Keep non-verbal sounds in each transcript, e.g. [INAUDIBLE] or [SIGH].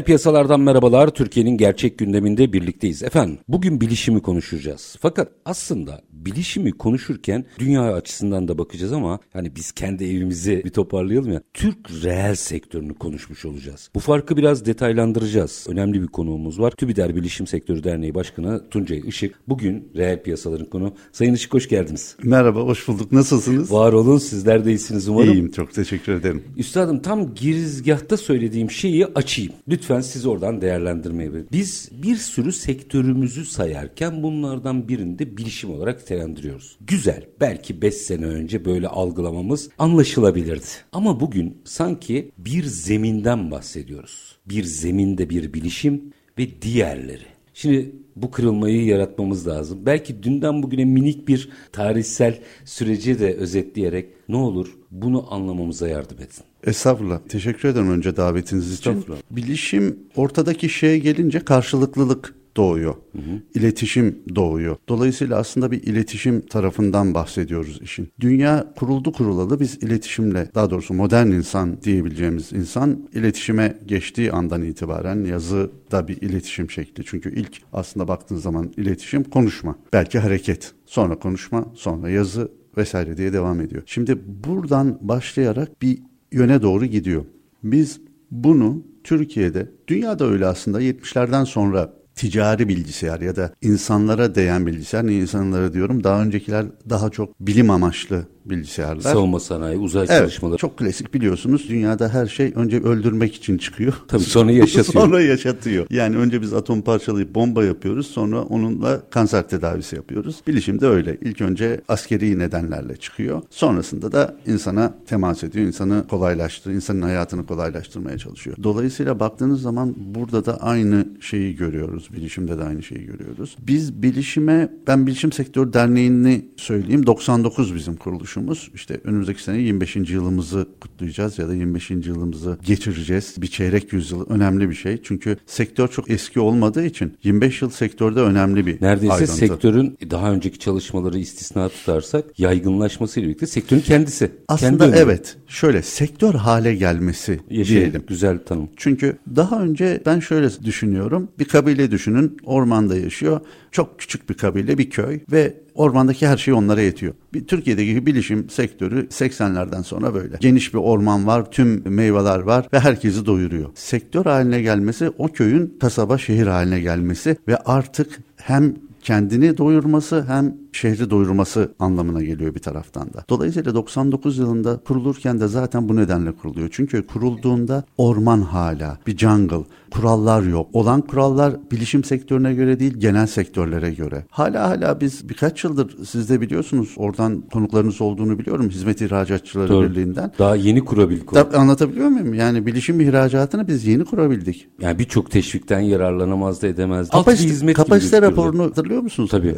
Reel piyasalardan merhabalar. Türkiye'nin gerçek gündeminde birlikteyiz. Efendim bugün bilişimi konuşacağız. Fakat aslında bilişimi konuşurken dünya açısından da bakacağız ama hani biz kendi evimizi bir toparlayalım ya. Türk reel sektörünü konuşmuş olacağız. Bu farkı biraz detaylandıracağız. Önemli bir konuğumuz var. TÜBİDER Bilişim Sektörü Derneği Başkanı Tuncay Işık. Bugün reel piyasaların konu. Sayın Işık hoş geldiniz. Merhaba, hoş bulduk. Nasılsınız? Var olun, sizler de iyisiniz umarım. İyiyim, çok teşekkür ederim. Üstadım tam girizgahta söylediğim şeyi açayım. Lütfen siz oradan değerlendirmeyi verin. Biz bir sürü sektörümüzü sayarken bunlardan birinde bilişim olarak nitelendiriyoruz. Güzel. Belki 5 sene önce böyle algılamamız anlaşılabilirdi. Ama bugün sanki bir zeminden bahsediyoruz. Bir zeminde bir bilişim ve diğerleri. Şimdi bu kırılmayı yaratmamız lazım. Belki dünden bugüne minik bir tarihsel süreci de özetleyerek ne olur bunu anlamamıza yardım edin. Estağfurullah. Teşekkür ederim önce davetiniz için. Bilişim ortadaki şeye gelince karşılıklılık doğuyor. Hı hı. İletişim doğuyor. Dolayısıyla aslında bir iletişim tarafından bahsediyoruz işin. Dünya kuruldu kurulalı biz iletişimle daha doğrusu modern insan diyebileceğimiz insan iletişime geçtiği andan itibaren yazı da bir iletişim şekli. Çünkü ilk aslında baktığın zaman iletişim konuşma. Belki hareket. Sonra konuşma, sonra yazı vesaire diye devam ediyor. Şimdi buradan başlayarak bir yöne doğru gidiyor. Biz bunu Türkiye'de, dünyada öyle aslında 70'lerden sonra ticari bilgisayar ya da insanlara değen bilgisayar, ne insanlara diyorum daha öncekiler daha çok bilim amaçlı bilgisayarlar. Savunma sanayi, uzay evet, çalışmaları. Çok klasik biliyorsunuz. Dünyada her şey önce öldürmek için çıkıyor. Tabii sonra yaşatıyor. [LAUGHS] sonra yaşatıyor. Yani önce biz atom parçalayıp bomba yapıyoruz. Sonra onunla kanser tedavisi yapıyoruz. Bilişim de öyle. İlk önce askeri nedenlerle çıkıyor. Sonrasında da insana temas ediyor. insanı kolaylaştırıyor. insanın hayatını kolaylaştırmaya çalışıyor. Dolayısıyla baktığınız zaman burada da aynı şeyi görüyoruz. Bilişimde de aynı şeyi görüyoruz. Biz bilişime, ben Bilişim Sektör Derneği'ni söyleyeyim. 99 bizim kuruluşumuz oluşumuz. İşte önümüzdeki sene 25. yılımızı kutlayacağız ya da 25. yılımızı geçireceğiz. Bir çeyrek yüzyıl önemli bir şey. Çünkü sektör çok eski olmadığı için 25 yıl sektörde önemli bir Neredeyse ayrıntı. sektörün daha önceki çalışmaları istisna tutarsak yaygınlaşmasıyla birlikte sektörün kendisi. Aslında kendi evet. Şöyle sektör hale gelmesi Yaşayın, diyelim. Güzel tanım. Çünkü daha önce ben şöyle düşünüyorum. Bir kabile düşünün. Ormanda yaşıyor. Çok küçük bir kabile, bir köy ve ormandaki her şey onlara yetiyor. Bir Türkiye'deki bilişim sektörü 80'lerden sonra böyle. Geniş bir orman var, tüm meyveler var ve herkesi doyuruyor. Sektör haline gelmesi o köyün kasaba şehir haline gelmesi ve artık hem kendini doyurması hem şehri doyurması anlamına geliyor bir taraftan da. Dolayısıyla 99 yılında kurulurken de zaten bu nedenle kuruluyor. Çünkü kurulduğunda orman hala, bir jungle, kurallar yok. Olan kurallar bilişim sektörüne göre değil, genel sektörlere göre. Hala hala biz birkaç yıldır siz de biliyorsunuz oradan konuklarınız olduğunu biliyorum Hizmet İhracatçıları Doğru. Birliği'nden. Daha yeni kurabildik. Da, anlatabiliyor muyum? Yani bilişim ihracatını biz yeni kurabildik. Yani birçok teşvikten yararlanamazdı edemezdi. Kapasite, Alt bir hizmet kapasite gibi raporunu hatırlıyor musunuz? Tabii.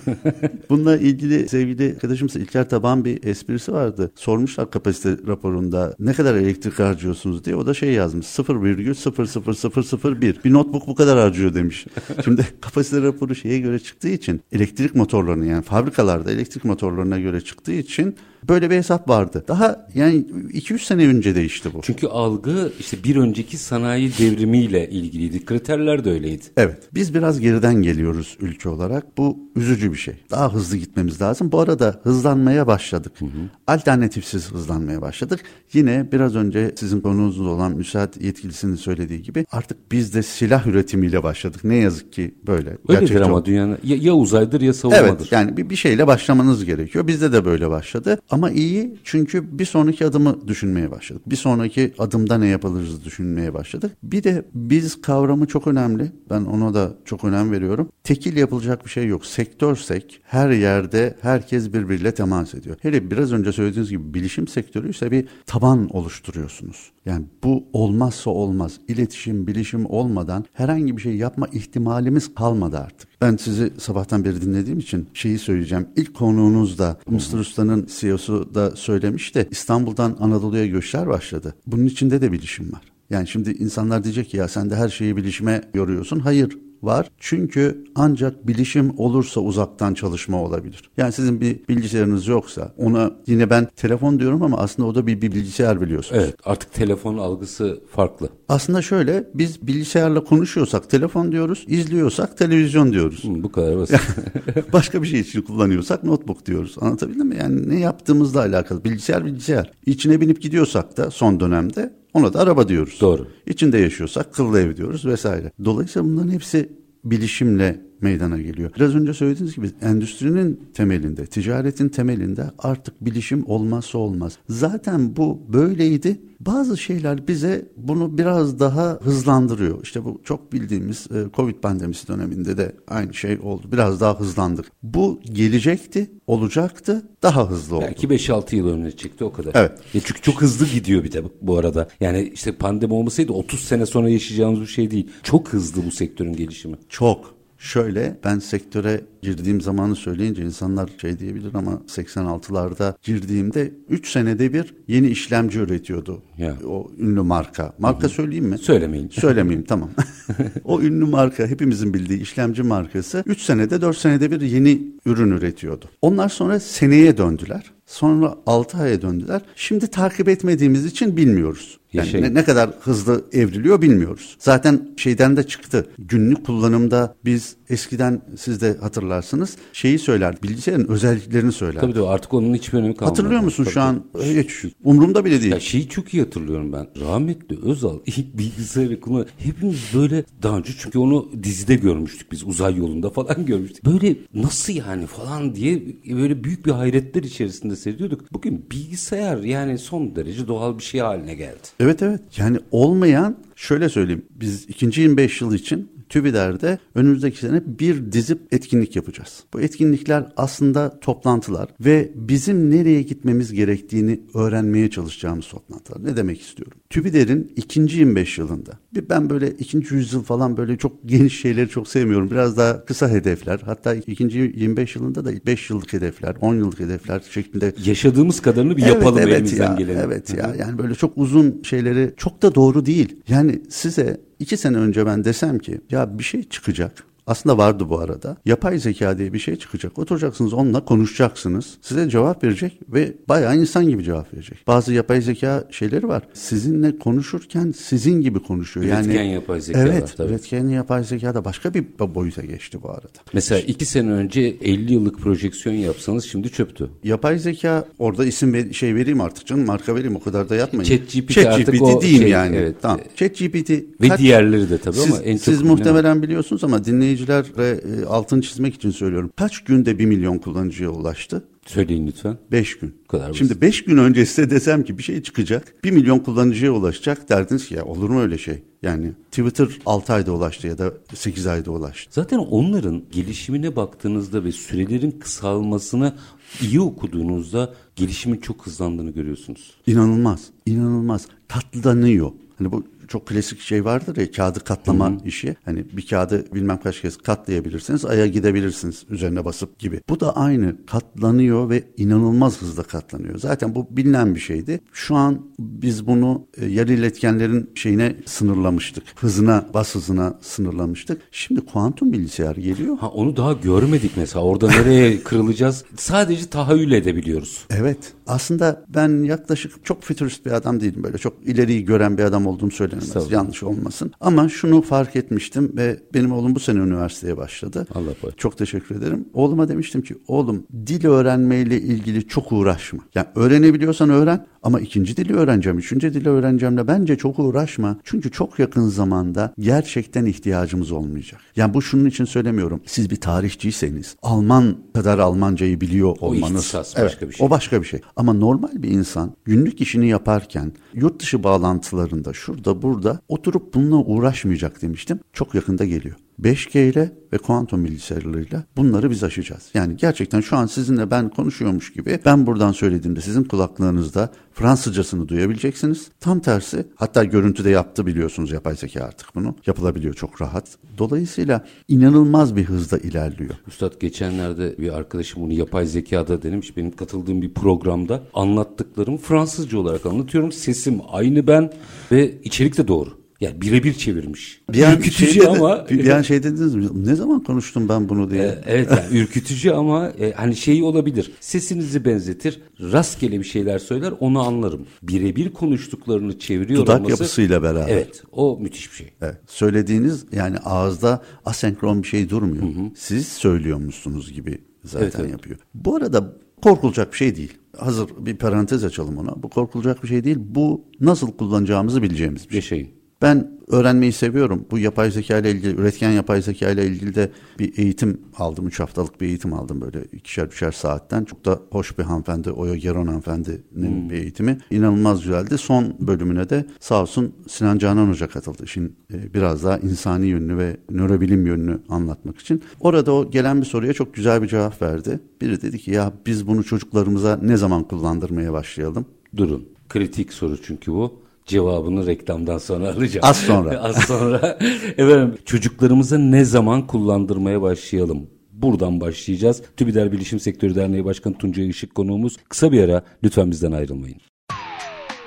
[LAUGHS] Bununla ilgili sevgili arkadaşımız İlker Taban bir esprisi vardı. Sormuşlar kapasite raporunda ne kadar elektrik harcıyorsunuz diye. O da şey yazmış 0,00001. Bir notebook bu kadar harcıyor demiş. [LAUGHS] Şimdi kapasite raporu şeye göre çıktığı için elektrik motorlarını yani fabrikalarda elektrik motorlarına göre çıktığı için Böyle bir hesap vardı. Daha yani 200 sene önce değişti bu. Çünkü algı işte bir önceki sanayi devrimiyle ilgiliydi. Kriterler de öyleydi. Evet. Biz biraz geriden geliyoruz ülke olarak. Bu üzücü bir şey. Daha hızlı gitmemiz lazım. Bu arada hızlanmaya başladık. Hı hı. Alternatifsiz hızlanmaya başladık. Yine biraz önce sizin konunuzda olan müsaat yetkilisinin söylediği gibi artık biz de silah üretimiyle başladık. Ne yazık ki böyle. Öyledir Gerçekten ama dünyanın ya, ya uzaydır ya savunmadır. Evet yani bir, bir şeyle başlamanız gerekiyor. Bizde de böyle başladı. Ama Ama iyi çünkü bir sonraki adımı düşünmeye başladık. Bir sonraki adımda ne yapılırız düşünmeye başladık. Bir de biz kavramı çok önemli. Ben ona da çok önem veriyorum. Tekil yapılacak bir şey yok. Sektörsek her yerde herkes birbiriyle temas ediyor. Hele biraz önce söylediğiniz gibi bilişim sektörü ise bir taban oluşturuyorsunuz. Yani bu olmazsa olmaz. İletişim, bilişim olmadan herhangi bir şey yapma ihtimalimiz kalmadı artık. Ben sizi sabahtan beri dinlediğim için şeyi söyleyeceğim. İlk konuğunuz da Mr. Usta'nın CEO'su da söylemiş de İstanbul'dan Anadolu'ya göçler başladı. Bunun içinde de bilişim var. Yani şimdi insanlar diyecek ki ya sen de her şeyi bilişime yoruyorsun. Hayır var. Çünkü ancak bilişim olursa uzaktan çalışma olabilir. Yani sizin bir bilgisayarınız yoksa ona yine ben telefon diyorum ama aslında o da bir, bir bilgisayar biliyorsunuz. Evet artık telefon algısı farklı. Aslında şöyle biz bilgisayarla konuşuyorsak telefon diyoruz, izliyorsak televizyon diyoruz. Hı, bu kadar basit. [LAUGHS] Başka bir şey için kullanıyorsak notebook diyoruz. Anlatabildim mi? Yani ne yaptığımızla alakalı. Bilgisayar bilgisayar. İçine binip gidiyorsak da son dönemde ona da araba diyoruz. Doğru. İçinde yaşıyorsak kıllı ev diyoruz vesaire. Dolayısıyla bunların hepsi bilişimle meydana geliyor. Biraz önce söylediğiniz gibi endüstrinin temelinde, ticaretin temelinde artık bilişim olmazsa olmaz. Zaten bu böyleydi. Bazı şeyler bize bunu biraz daha hızlandırıyor. İşte bu çok bildiğimiz e, Covid pandemisi döneminde de aynı şey oldu. Biraz daha hızlandık. Bu gelecekti, olacaktı, daha hızlı oldu. Belki 5-6 yıl önüne çıktı o kadar. Evet. Ya çünkü çok hızlı gidiyor bir de bu arada. Yani işte pandemi olmasaydı 30 sene sonra yaşayacağımız bir şey değil. Çok hızlı bu sektörün gelişimi. Çok. Şöyle ben sektöre girdiğim zamanı söyleyince insanlar şey diyebilir ama 86'larda girdiğimde 3 senede bir yeni işlemci üretiyordu. Ya. O ünlü marka. Marka söyleyeyim mi? Söylemeyin. [LAUGHS] Söylemeyeyim tamam. [LAUGHS] o ünlü marka hepimizin bildiği işlemci markası 3 senede 4 senede bir yeni ürün üretiyordu. Onlar sonra seneye döndüler. Sonra 6 aya döndüler. Şimdi takip etmediğimiz için bilmiyoruz. Yani Yaşayın. ne, ne kadar hızlı evriliyor bilmiyoruz. Zaten şeyden de çıktı. Günlük kullanımda biz eskiden siz de hatırlarsınız şeyi söyler. Bilgisayarın özelliklerini söyler. Tabii tabii artık onun hiçbir önemi kalmadı. Hatırlıyor musun Tabii, şu an? Hiç umurumda bile değil. Ya şeyi çok iyi hatırlıyorum ben. Rahmetli Özal [LAUGHS] ilk bilgisayarı kullan. Hepimiz böyle daha önce çünkü onu dizide görmüştük biz uzay yolunda falan [LAUGHS] görmüştük. Böyle nasıl yani falan diye böyle büyük bir hayretler içerisinde seyrediyorduk. Bugün bilgisayar yani son derece doğal bir şey haline geldi. Evet evet. Yani olmayan şöyle söyleyeyim. Biz ikinci 25 yıl için TÜBİDER'de önümüzdeki sene bir dizip etkinlik yapacağız. Bu etkinlikler aslında toplantılar ve bizim nereye gitmemiz gerektiğini öğrenmeye çalışacağımız toplantılar. Ne demek istiyorum? TÜBİDER'in ikinci 25 yılında bir ben böyle ikinci yüzyıl falan böyle çok geniş şeyleri çok sevmiyorum. Biraz daha kısa hedefler. Hatta ikinci 25 yılında da 5 yıllık hedefler, 10 yıllık hedefler şeklinde Yaşadığımız kadarını bir yapalım evet elimizden ya, geleni. Evet ya yani böyle çok uzun şeyleri çok da doğru değil. Yani size iki sene önce ben desem ki ya bir şey çıkacak. Aslında vardı bu arada. Yapay zeka diye bir şey çıkacak. Oturacaksınız onunla konuşacaksınız. Size cevap verecek ve bayağı insan gibi cevap verecek. Bazı yapay zeka şeyleri var. Sizinle konuşurken sizin gibi konuşuyor. Üretken yani yapay zeka Evet, var, tabii. üretken yapay zeka da başka bir boyuta geçti bu arada. Mesela iki sene önce 50 yıllık projeksiyon yapsanız şimdi çöptü. Yapay zeka orada isim ver, şey vereyim artık canım marka vereyim o kadar da yapmayın. ChatGPT artık o diyeyim şey, yani. evet. Tamam. ChatGPT Ve kaç- diğerleri de tabii siz, ama en çok siz muhtemelen biliyorsunuz ama dinleyicilere e, altını çizmek için söylüyorum. Kaç günde bir milyon kullanıcıya ulaştı? Söyleyin lütfen. 5 gün. kadar basit. Şimdi 5 gün önce size desem ki bir şey çıkacak. 1 milyon kullanıcıya ulaşacak derdiniz ki ya olur mu öyle şey? Yani Twitter 6 ayda ulaştı ya da 8 ayda ulaştı. Zaten onların gelişimine baktığınızda ve sürelerin kısalmasını iyi okuduğunuzda gelişimin çok hızlandığını görüyorsunuz. İnanılmaz. inanılmaz. Katlanıyor. Hani bu çok klasik şey vardır ya kağıdı katlama işi. Hani bir kağıdı bilmem kaç kez katlayabilirsiniz, aya gidebilirsiniz üzerine basıp gibi. Bu da aynı katlanıyor ve inanılmaz hızla katlanıyor. Zaten bu bilinen bir şeydi. Şu an biz bunu e, yarı iletkenlerin şeyine sınırlamıştık. Hızına, bas hızına sınırlamıştık. Şimdi kuantum bilgisayar geliyor. Ha onu daha görmedik mesela. Orada nereye [LAUGHS] kırılacağız? Sadece tahayyül edebiliyoruz. Evet. Aslında ben yaklaşık çok fütürist bir adam değilim. Böyle çok ileriyi gören bir adam olduğum söylenemez. Yanlış olmasın. Ama şunu fark etmiştim ve benim oğlum bu sene üniversiteye başladı. Allah bağışlasın. Çok teşekkür ederim. Oğluma demiştim ki oğlum dil öğrenmeyle ilgili çok uğraşma. Yani öğrenebiliyorsan öğren Ama ikinci dili öğreneceğim, üçüncü dili öğreneceğimle bence çok uğraşma. Çünkü çok yakın zamanda gerçekten ihtiyacımız olmayacak. Yani bu şunun için söylemiyorum. Siz bir tarihçiyseniz Alman kadar Almancayı biliyor olmanız. ihtisas evet, başka bir şey. O başka bir şey. Ama normal bir insan günlük işini yaparken yurt dışı bağlantılarında şurada burada oturup bununla uğraşmayacak demiştim. Çok yakında geliyor. 5G ile ve kuantum bilgisayarlarıyla bunları biz aşacağız. Yani gerçekten şu an sizinle ben konuşuyormuş gibi ben buradan söylediğimde sizin kulaklarınızda Fransızcasını duyabileceksiniz. Tam tersi hatta görüntüde yaptı biliyorsunuz yapay zeka artık bunu. Yapılabiliyor çok rahat. Dolayısıyla inanılmaz bir hızda ilerliyor. Üstad geçenlerde bir arkadaşım bunu yapay zekada denemiş. Benim katıldığım bir programda anlattıklarım Fransızca olarak anlatıyorum. Sesim aynı ben ve içerik de doğru. Yani birebir çevirmiş. Bir an ürkütücü şey dedi- ama bir, an şey dediniz mi? Ne zaman konuştum ben bunu diye. E, evet yani ürkütücü ama e, hani şey olabilir. Sesinizi benzetir, rastgele bir şeyler söyler, onu anlarım. Birebir konuştuklarını çeviriyor Dudak olması. yapısıyla beraber. Evet, o müthiş bir şey. Evet. Söylediğiniz yani ağızda asenkron bir şey durmuyor. Siz söylüyormuşsunuz gibi zaten Evet, evet. yapıyor. Bu arada korkulacak bir şey değil. Hazır bir parantez açalım ona. Bu korkulacak bir şey değil. Bu nasıl kullanacağımızı bileceğimiz bir şey. Yaşayın. Ben öğrenmeyi seviyorum. Bu yapay zeka ile ilgili, üretken yapay zeka ile ilgili de bir eğitim aldım. Üç haftalık bir eğitim aldım böyle ikişer üçer saatten. Çok da hoş bir hanımefendi, Oya Geron hanımefendinin bir eğitimi. İnanılmaz güzeldi. Son bölümüne de sağ olsun Sinan Canan Hoca katıldı. Şimdi e, biraz daha insani yönünü ve nörobilim yönünü anlatmak için. Orada o gelen bir soruya çok güzel bir cevap verdi. Biri dedi ki ya biz bunu çocuklarımıza ne zaman kullandırmaya başlayalım? Durun. Kritik soru çünkü bu. Cevabını reklamdan sonra alacağım. Az sonra. [LAUGHS] Az sonra. Efendim çocuklarımıza ne zaman kullandırmaya başlayalım? Buradan başlayacağız. TÜBİDER Bilişim Sektörü Derneği Başkanı Tuncay Işık konuğumuz. Kısa bir ara lütfen bizden ayrılmayın.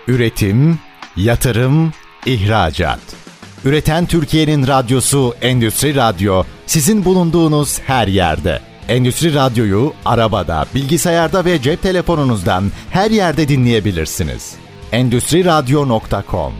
Üretim, yatırım, ihracat. Üreten Türkiye'nin radyosu Endüstri Radyo sizin bulunduğunuz her yerde. Endüstri Radyo'yu arabada, bilgisayarda ve cep telefonunuzdan her yerde dinleyebilirsiniz. Endüstri Radyo.com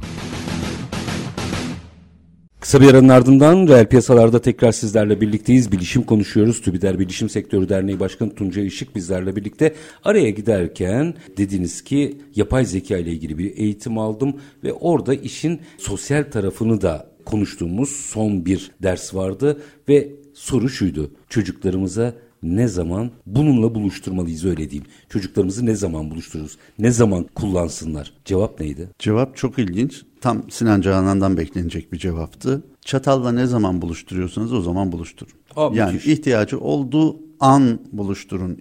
Kısa bir aranın ardından reel piyasalarda tekrar sizlerle birlikteyiz. Bilişim konuşuyoruz. TÜBİDER Bilişim Sektörü Derneği Başkanı Tuncay Işık bizlerle birlikte. Araya giderken dediniz ki yapay zeka ile ilgili bir eğitim aldım ve orada işin sosyal tarafını da konuştuğumuz son bir ders vardı ve soru şuydu. Çocuklarımıza ne zaman bununla buluşturmalıyız öyle diyeyim. Çocuklarımızı ne zaman buluştururuz? Ne zaman kullansınlar? Cevap neydi? Cevap çok ilginç. Tam Sinan Canan'dan beklenecek bir cevaptı. Çatalla ne zaman buluşturuyorsanız o zaman buluşturun. Aa, yani müthiş. ihtiyacı olduğu an buluşturun.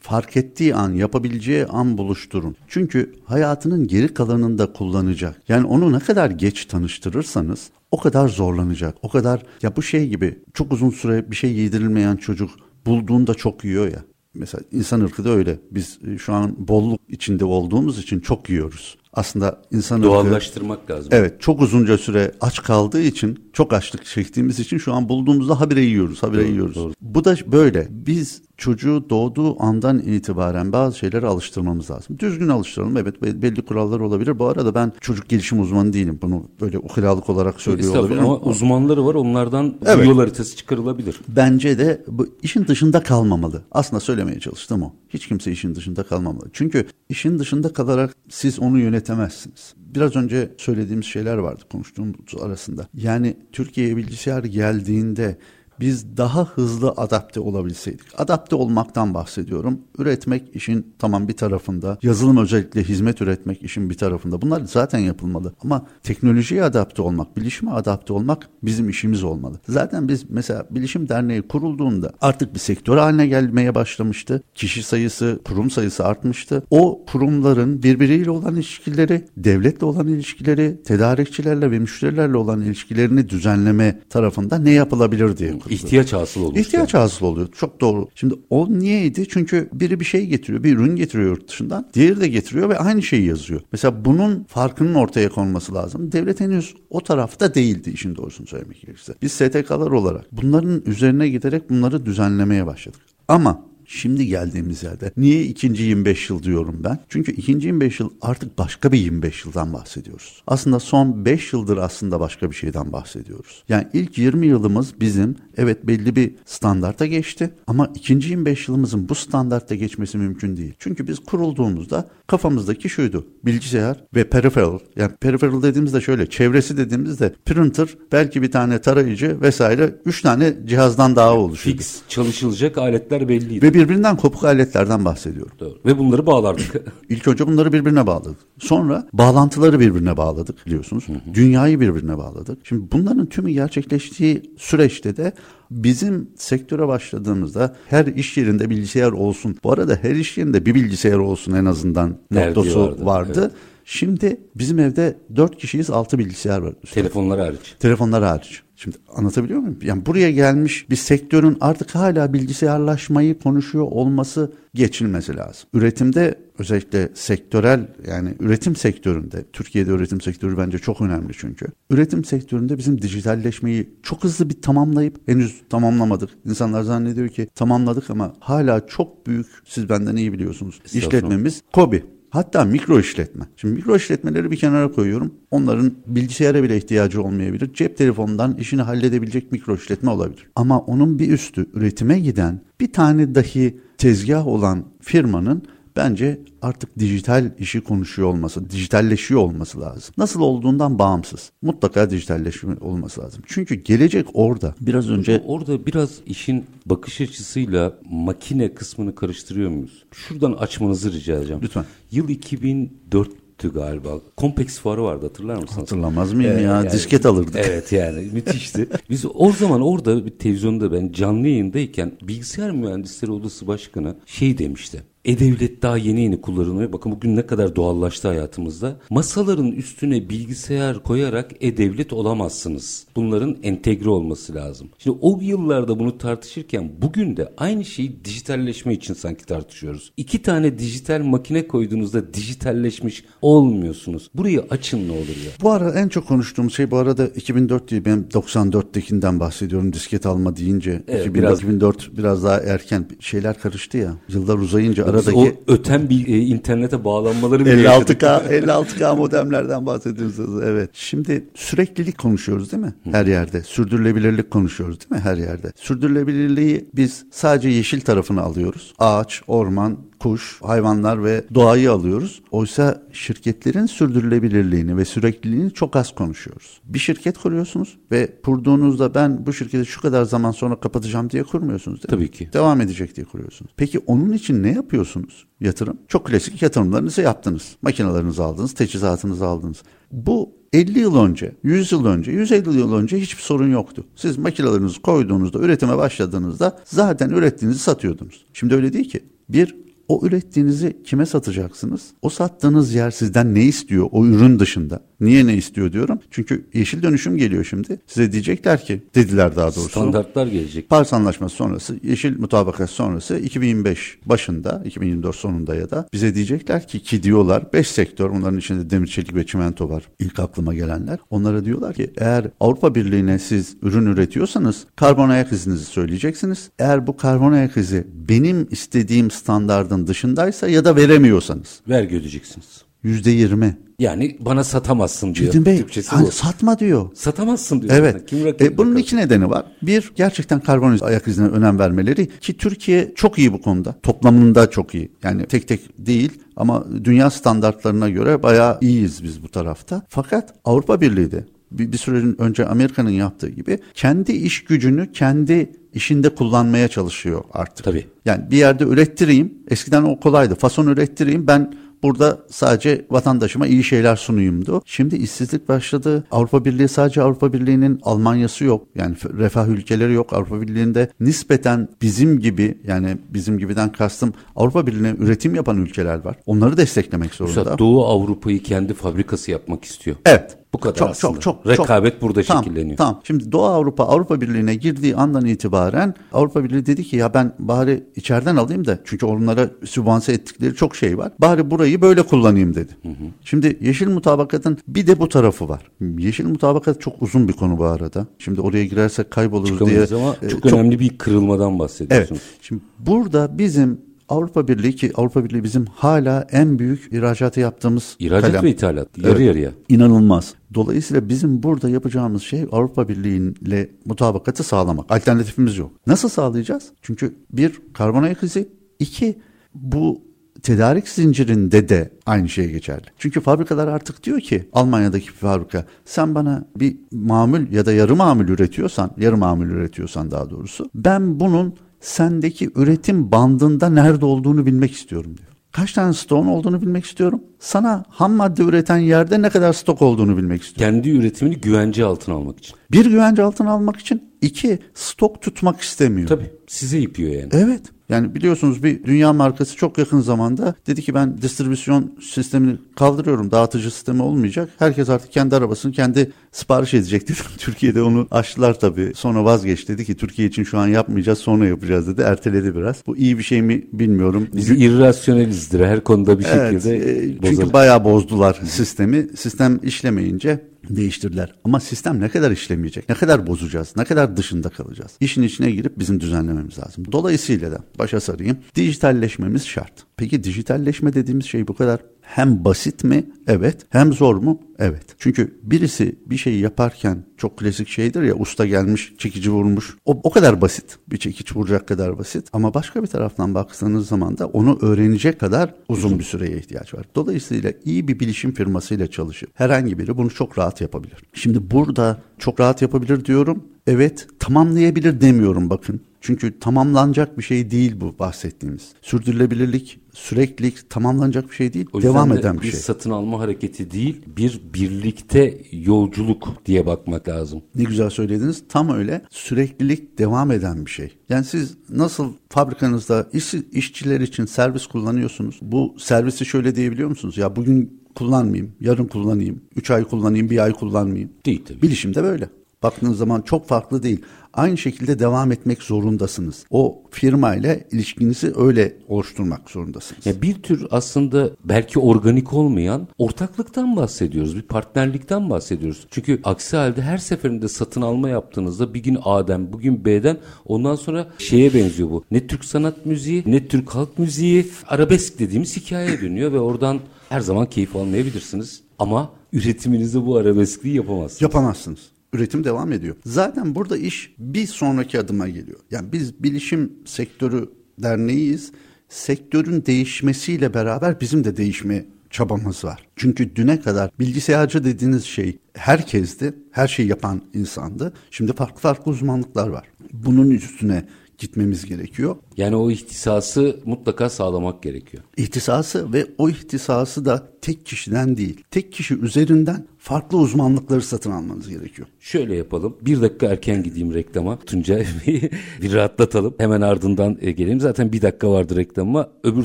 Fark ettiği an, yapabileceği an buluşturun. Çünkü hayatının geri kalanında kullanacak. Yani onu ne kadar geç tanıştırırsanız o kadar zorlanacak. O kadar ya bu şey gibi çok uzun süre bir şey yedirilmeyen çocuk bulduğunda çok yiyor ya. Mesela insan ırkı da öyle. Biz e, şu an bolluk içinde olduğumuz için çok yiyoruz. Aslında insan ırkı Doğallaştırmak lazım. Evet çok uzunca süre aç kaldığı için çok açlık çektiğimiz için şu an bulduğumuzda habire yiyoruz habire yiyoruz. Bu da böyle biz çocuğu doğduğu andan itibaren bazı şeylere alıştırmamız lazım. Düzgün alıştıralım evet be- belli kurallar olabilir. Bu arada ben çocuk gelişim uzmanı değilim bunu böyle ukulalık olarak söylüyor olabilirim. ama uzmanları var onlardan Evet. yol haritası çıkarılabilir. Bence de bu işin dışında kalmamalı. Aslında söylemeye çalıştım o. Hiç kimse işin dışında kalmamalı. Çünkü işin dışında kalarak siz onu yönetemezsiniz. Biraz önce söylediğimiz şeyler vardı konuştuğumuz arasında. Yani Türkiye'ye bilgisayar geldiğinde biz daha hızlı adapte olabilseydik. Adapte olmaktan bahsediyorum. Üretmek işin tamam bir tarafında. Yazılım özellikle hizmet üretmek işin bir tarafında. Bunlar zaten yapılmalı. Ama teknolojiye adapte olmak, bilişime adapte olmak bizim işimiz olmalı. Zaten biz mesela Bilişim Derneği kurulduğunda artık bir sektör haline gelmeye başlamıştı. Kişi sayısı, kurum sayısı artmıştı. O kurumların birbiriyle olan ilişkileri, devletle olan ilişkileri, tedarikçilerle ve müşterilerle olan ilişkilerini düzenleme tarafında ne yapılabilir diye kuruldu. İhtiyaç hasıl olmuş. İhtiyaç hasıl oluyor. Çok doğru. Şimdi o niyeydi? Çünkü biri bir şey getiriyor, bir ürün getiriyor yurt dışından. Diğeri de getiriyor ve aynı şeyi yazıyor. Mesela bunun farkının ortaya konması lazım. Devlet henüz o tarafta değildi işin doğrusunu söylemek gerekirse. Biz STK'lar olarak bunların üzerine giderek bunları düzenlemeye başladık. Ama Şimdi geldiğimiz yerde. Niye ikinci 25 yıl diyorum ben? Çünkü ikinci 25 yıl artık başka bir 25 yıldan bahsediyoruz. Aslında son 5 yıldır aslında başka bir şeyden bahsediyoruz. Yani ilk 20 yılımız bizim evet belli bir standarta geçti ama ikinci 25 yılımızın bu standartta geçmesi mümkün değil. Çünkü biz kurulduğumuzda kafamızdaki şuydu. Bilgisayar ve peripheral. Yani peripheral dediğimizde şöyle çevresi dediğimizde printer belki bir tane tarayıcı vesaire 3 tane cihazdan daha oluşuyor. Fix çalışılacak aletler belliydi. Ve birbirinden kopuk aletlerden bahsediyorum. Doğru. Ve bunları bağlardık. İlk önce bunları birbirine bağladık. Sonra bağlantıları birbirine bağladık biliyorsunuz. Dünyayı birbirine bağladık. Şimdi bunların tümü gerçekleştiği süreçte de bizim sektöre başladığımızda her iş yerinde bilgisayar olsun. Bu arada her iş yerinde bir bilgisayar olsun en azından Derdi noktası vardı, vardı. evet. Şimdi bizim evde dört kişiyiz altı bilgisayar var. Telefonlar hariç. Telefonlar hariç. Şimdi anlatabiliyor muyum? Yani buraya gelmiş bir sektörün artık hala bilgisayarlaşmayı konuşuyor olması geçilmesi lazım. Üretimde özellikle sektörel yani üretim sektöründe Türkiye'de üretim sektörü bence çok önemli çünkü. Üretim sektöründe bizim dijitalleşmeyi çok hızlı bir tamamlayıp henüz tamamlamadık. İnsanlar zannediyor ki tamamladık ama hala çok büyük siz benden iyi biliyorsunuz. Estağfurullah. İşletmemiz KOBİ. Hatta mikro işletme. Şimdi mikro işletmeleri bir kenara koyuyorum. Onların bilgisayara bile ihtiyacı olmayabilir. Cep telefonundan işini halledebilecek mikro işletme olabilir. Ama onun bir üstü üretime giden bir tane dahi tezgah olan firmanın bence artık dijital işi konuşuyor olması, dijitalleşiyor olması lazım. Nasıl olduğundan bağımsız. Mutlaka dijitalleşme olması lazım. Çünkü gelecek orada. Biraz önce Orada biraz işin bakış açısıyla makine kısmını karıştırıyor muyuz? Şuradan açmanızı rica edeceğim. Lütfen. Yıl 2004'tü galiba. Kompleks fuarı vardı hatırlar mısınız? hatırlamaz mıyım Ee, ya? yani- Disket alırdık. Evet yani müthişti. Biz o zaman orada bir televizyonda ben canlı yayındayken bilgisayar mühendisleri odası başkanı şey demişti. E-Devlet daha yeni yeni kullanılıyor. Bakın bugün ne kadar doğallaştı hayatımızda. Masaların üstüne bilgisayar koyarak E-Devlet olamazsınız. Bunların entegre olması lazım. Şimdi o yıllarda bunu tartışırken bugün de aynı şeyi dijitalleşme için sanki tartışıyoruz. İki tane dijital makine koyduğunuzda dijitalleşmiş olmuyorsunuz. Burayı açın ne olur ya. Bu ara en çok konuştuğum şey bu arada 2004 değil ben 94'tekinden bahsediyorum disket alma deyince. Evet, 2000, biraz- 2004 biraz daha erken şeyler karıştı ya. Yıllar uzayınca Biz aradaki o öten bir e, internete bağlanmaları bile yaşadık. 56K 56K modemlerden bahsediyorsunuz. Evet. Şimdi süreklilik konuşuyoruz değil mi? Her yerde. Sürdürülebilirlik konuşuyoruz değil mi? Her yerde. Sürdürülebilirliği biz sadece yeşil tarafını alıyoruz. Ağaç, orman, kuş, hayvanlar ve doğayı alıyoruz. Oysa şirketlerin sürdürülebilirliğini ve sürekliliğini çok az konuşuyoruz. Bir şirket kuruyorsunuz ve kurduğunuzda ben bu şirketi şu kadar zaman sonra kapatacağım diye kurmuyorsunuz değil mi? Tabii ki. Devam edecek diye kuruyorsunuz. Peki onun için ne yapıyorsunuz? Yatırım. Çok klasik yatırımlarınızı yaptınız. Makinelerinizi aldınız, teçhizatınızı aldınız. Bu 50 yıl önce, 100 yıl önce, 150 yıl önce hiçbir sorun yoktu. Siz makinelerinizi koyduğunuzda, üretime başladığınızda zaten ürettiğinizi satıyordunuz. Şimdi öyle değil ki. Bir, o ürettiğinizi kime satacaksınız? O sattığınız yer sizden ne istiyor o ürün dışında? Niye ne istiyor diyorum? Çünkü yeşil dönüşüm geliyor şimdi. Size diyecekler ki, dediler daha doğrusu. Standartlar gelecek. Paris Anlaşması sonrası, Yeşil Mutabakat sonrası 2025 başında, 2024 sonunda ya da bize diyecekler ki ki diyorlar 5 sektör onların içinde demir çelik ve çimento var ilk aklıma gelenler. Onlara diyorlar ki eğer Avrupa Birliği'ne siz ürün üretiyorsanız karbon ayak izinizi söyleyeceksiniz. Eğer bu karbon ayak izi benim istediğim standardın dışındaysa ya da veremiyorsanız Vergi ödeyeceksiniz. %20. Yani bana satamazsın diyor. Çetin Bey Türkçesi hani bu. satma diyor. Satamazsın diyor. Evet. Kim E, bunun iki nedeni var. Bir, gerçekten karbon ayak izine önem vermeleri ki Türkiye çok iyi bu konuda. Toplamında çok iyi. Yani tek tek değil ama dünya standartlarına göre bayağı iyiyiz biz bu tarafta. Fakat Avrupa Birliği de bir, bir süre önce Amerika'nın yaptığı gibi kendi iş gücünü kendi işinde kullanmaya çalışıyor artık. Tabii. Yani bir yerde ürettireyim. Eskiden o kolaydı. Fason ürettireyim. Ben Burada sadece vatandaşıma iyi şeyler sunuyumdu. Şimdi işsizlik başladı. Avrupa Birliği sadece Avrupa Birliği'nin Almanya'sı yok. Yani refah ülkeleri yok. Avrupa Birliği'nde nispeten bizim gibi yani bizim gibiden kastım Avrupa Birliği'ne üretim yapan ülkeler var. Onları desteklemek zorunda. Üstad Doğu Avrupa'yı kendi fabrikası yapmak istiyor. Evet. Bu kadar çok, aslında. Çok çok Rekabet çok. burada tamam, şekilleniyor. Tamam. Şimdi Doğu Avrupa Avrupa Birliği'ne girdiği andan itibaren Avrupa Birliği dedi ki ya ben bari içeriden alayım da çünkü onlara sübvanse ettikleri çok şey var. Bari burayı böyle kullanayım dedi. Hı hı. Şimdi yeşil mutabakatın bir de bu tarafı var. Yeşil mutabakat çok uzun bir konu bu arada. Şimdi oraya girersek kayboluruz diye. ama e, çok, önemli bir kırılmadan bahsediyorsunuz. Evet. Şimdi burada bizim Avrupa Birliği ki Avrupa Birliği bizim hala en büyük ihracatı yaptığımız İhracat kalem. ve ithalat yarı Evet. yarıya. İnanılmaz. Dolayısıyla bizim burada yapacağımız şey Avrupa Birliği ile mutabakatı sağlamak. Alternatifimiz yok. Nasıl sağlayacağız? Çünkü bir karbon ayak izi, iki bu tedarik zincirinde de aynı şey geçerli. Çünkü fabrikalar artık diyor ki Almanya'daki fabrika sen bana bir mamul ya da yarı mamul üretiyorsan, yarı mamul üretiyorsan daha doğrusu ben bunun sendeki üretim bandında nerede olduğunu bilmek istiyorum diyor. Kaç tane stoğun olduğunu bilmek istiyorum. Sana ham madde üreten yerde ne kadar stok olduğunu bilmek istiyorum. Kendi üretimini güvence altına almak için. Bir güvence altına almak için iki stok tutmak istemiyor. Tabii size ipiyor yani. Evet. Yani biliyorsunuz bir dünya markası çok yakın zamanda dedi ki ben distribüsyon sistemini kaldırıyorum. Dağıtıcı sistemi olmayacak. Herkes artık kendi arabasını kendi sipariş edecek dedi. [LAUGHS] Türkiye'de onu açtılar tabii. Sonra vazgeçti dedi ki Türkiye için şu an yapmayacağız sonra yapacağız dedi. Erteledi biraz. Bu iyi bir şey mi bilmiyorum. Biz irrasyonelizdir her konuda bir Evet, şekilde e, çünkü bayağı bozdular sistemi. Sistem işlemeyince değiştirdiler. Ama sistem ne kadar işlemeyecek? Ne kadar bozacağız? Ne kadar dışında kalacağız? İşin içine girip bizim düzenlememiz lazım. Dolayısıyla da başa sarayım. Dijitalleşmemiz şart. Peki dijitalleşme dediğimiz şey bu kadar hem basit mi? Evet. Hem zor mu? Evet. Çünkü birisi bir şeyi yaparken çok klasik şeydir ya usta gelmiş çekici vurmuş. O, o kadar basit. Bir çekiç vuracak kadar basit. Ama başka bir taraftan baktığınız zaman da onu öğrenecek kadar uzun bir süreye ihtiyaç var. Dolayısıyla iyi bir bilişim firmasıyla çalışıp herhangi biri bunu çok rahat yapabilir. Şimdi burada çok rahat yapabilir diyorum. Evet tamamlayabilir demiyorum bakın. Çünkü tamamlanacak bir şey değil bu bahsettiğimiz. Sürdürülebilirlik, süreklilik tamamlanacak bir şey değil. O devam de eden bir bir şey. satın alma hareketi değil bir birlikte yolculuk diye bakmak lazım. Ne güzel söylediniz. Tam öyle. Süreklilik devam eden bir şey. Yani siz nasıl fabrikanızda iş, işçiler için servis kullanıyorsunuz? Bu servisi şöyle diyebiliyor musunuz? Ya bugün kullanmayayım, yarın kullanayım, üç ay kullanayım, bir ay kullanmayayım. Değil tabii. Bilişim de böyle. Baktığınız zaman çok farklı değil. Aynı şekilde devam etmek zorundasınız. O firma ile ilişkinizi öyle oluşturmak zorundasınız. Ya bir tür aslında belki organik olmayan ortaklıktan bahsediyoruz. Bir partnerlikten bahsediyoruz. Çünkü aksi halde her seferinde satın alma yaptığınızda bir gün A'den bugün B'den ondan sonra şeye benziyor bu. Ne Türk sanat müziği ne Türk halk müziği arabesk dediğimiz hikayeye dönüyor ve oradan her zaman keyif almayabilirsiniz. Ama üretiminizde bu arabeskliği yapamazsınız. Yapamazsınız. Üretim devam ediyor. Zaten burada iş bir sonraki adıma geliyor. Yani biz bilişim sektörü derneğiyiz. Sektörün değişmesiyle beraber bizim de değişme çabamız var. Çünkü düne kadar bilgisayarcı dediğiniz şey herkesti, her şeyi yapan insandı. Şimdi farklı farklı uzmanlıklar var. Bunun üstüne gitmemiz gerekiyor. Yani o ihtisası mutlaka sağlamak gerekiyor. İhtisası ve o ihtisası da tek kişiden değil, tek kişi üzerinden farklı uzmanlıkları satın almanız gerekiyor. Şöyle yapalım. Bir dakika erken gideyim reklama. Tuncay Bey'i [LAUGHS] bir rahatlatalım. Hemen ardından e, gelelim. Zaten bir dakika vardı reklama. Öbür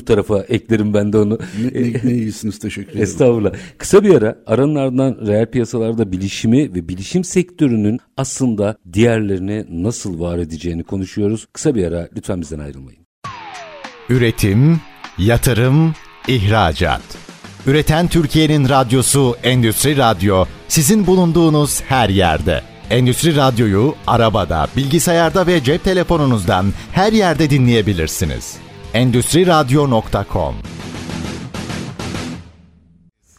tarafa eklerim ben de onu. Ne, ne, [LAUGHS] ne iyisiniz teşekkür ederim. Estağfurullah. Kısa bir ara. Aranın ardından reel piyasalarda bilişimi ve bilişim sektörünün aslında diğerlerine nasıl var edeceğini konuşuyoruz. Kısa bir ara. Lütfen bizden ayrılmayın. Üretim, yatırım, ihracat. Üreten Türkiye'nin radyosu Endüstri Radyo sizin bulunduğunuz her yerde. Endüstri Radyo'yu arabada, bilgisayarda ve cep telefonunuzdan her yerde dinleyebilirsiniz. Endüstri Radyo.com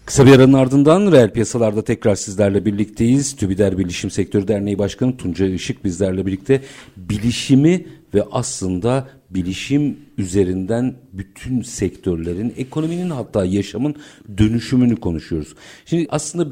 Kısa bir aranın ardından reel piyasalarda tekrar sizlerle birlikteyiz. TÜBİDER Bilişim Sektörü Derneği Başkanı Tuncay Işık bizlerle birlikte bilişimi ve aslında bilişim üzerinden bütün sektörlerin, ekonominin hatta yaşamın dönüşümünü konuşuyoruz. Şimdi aslında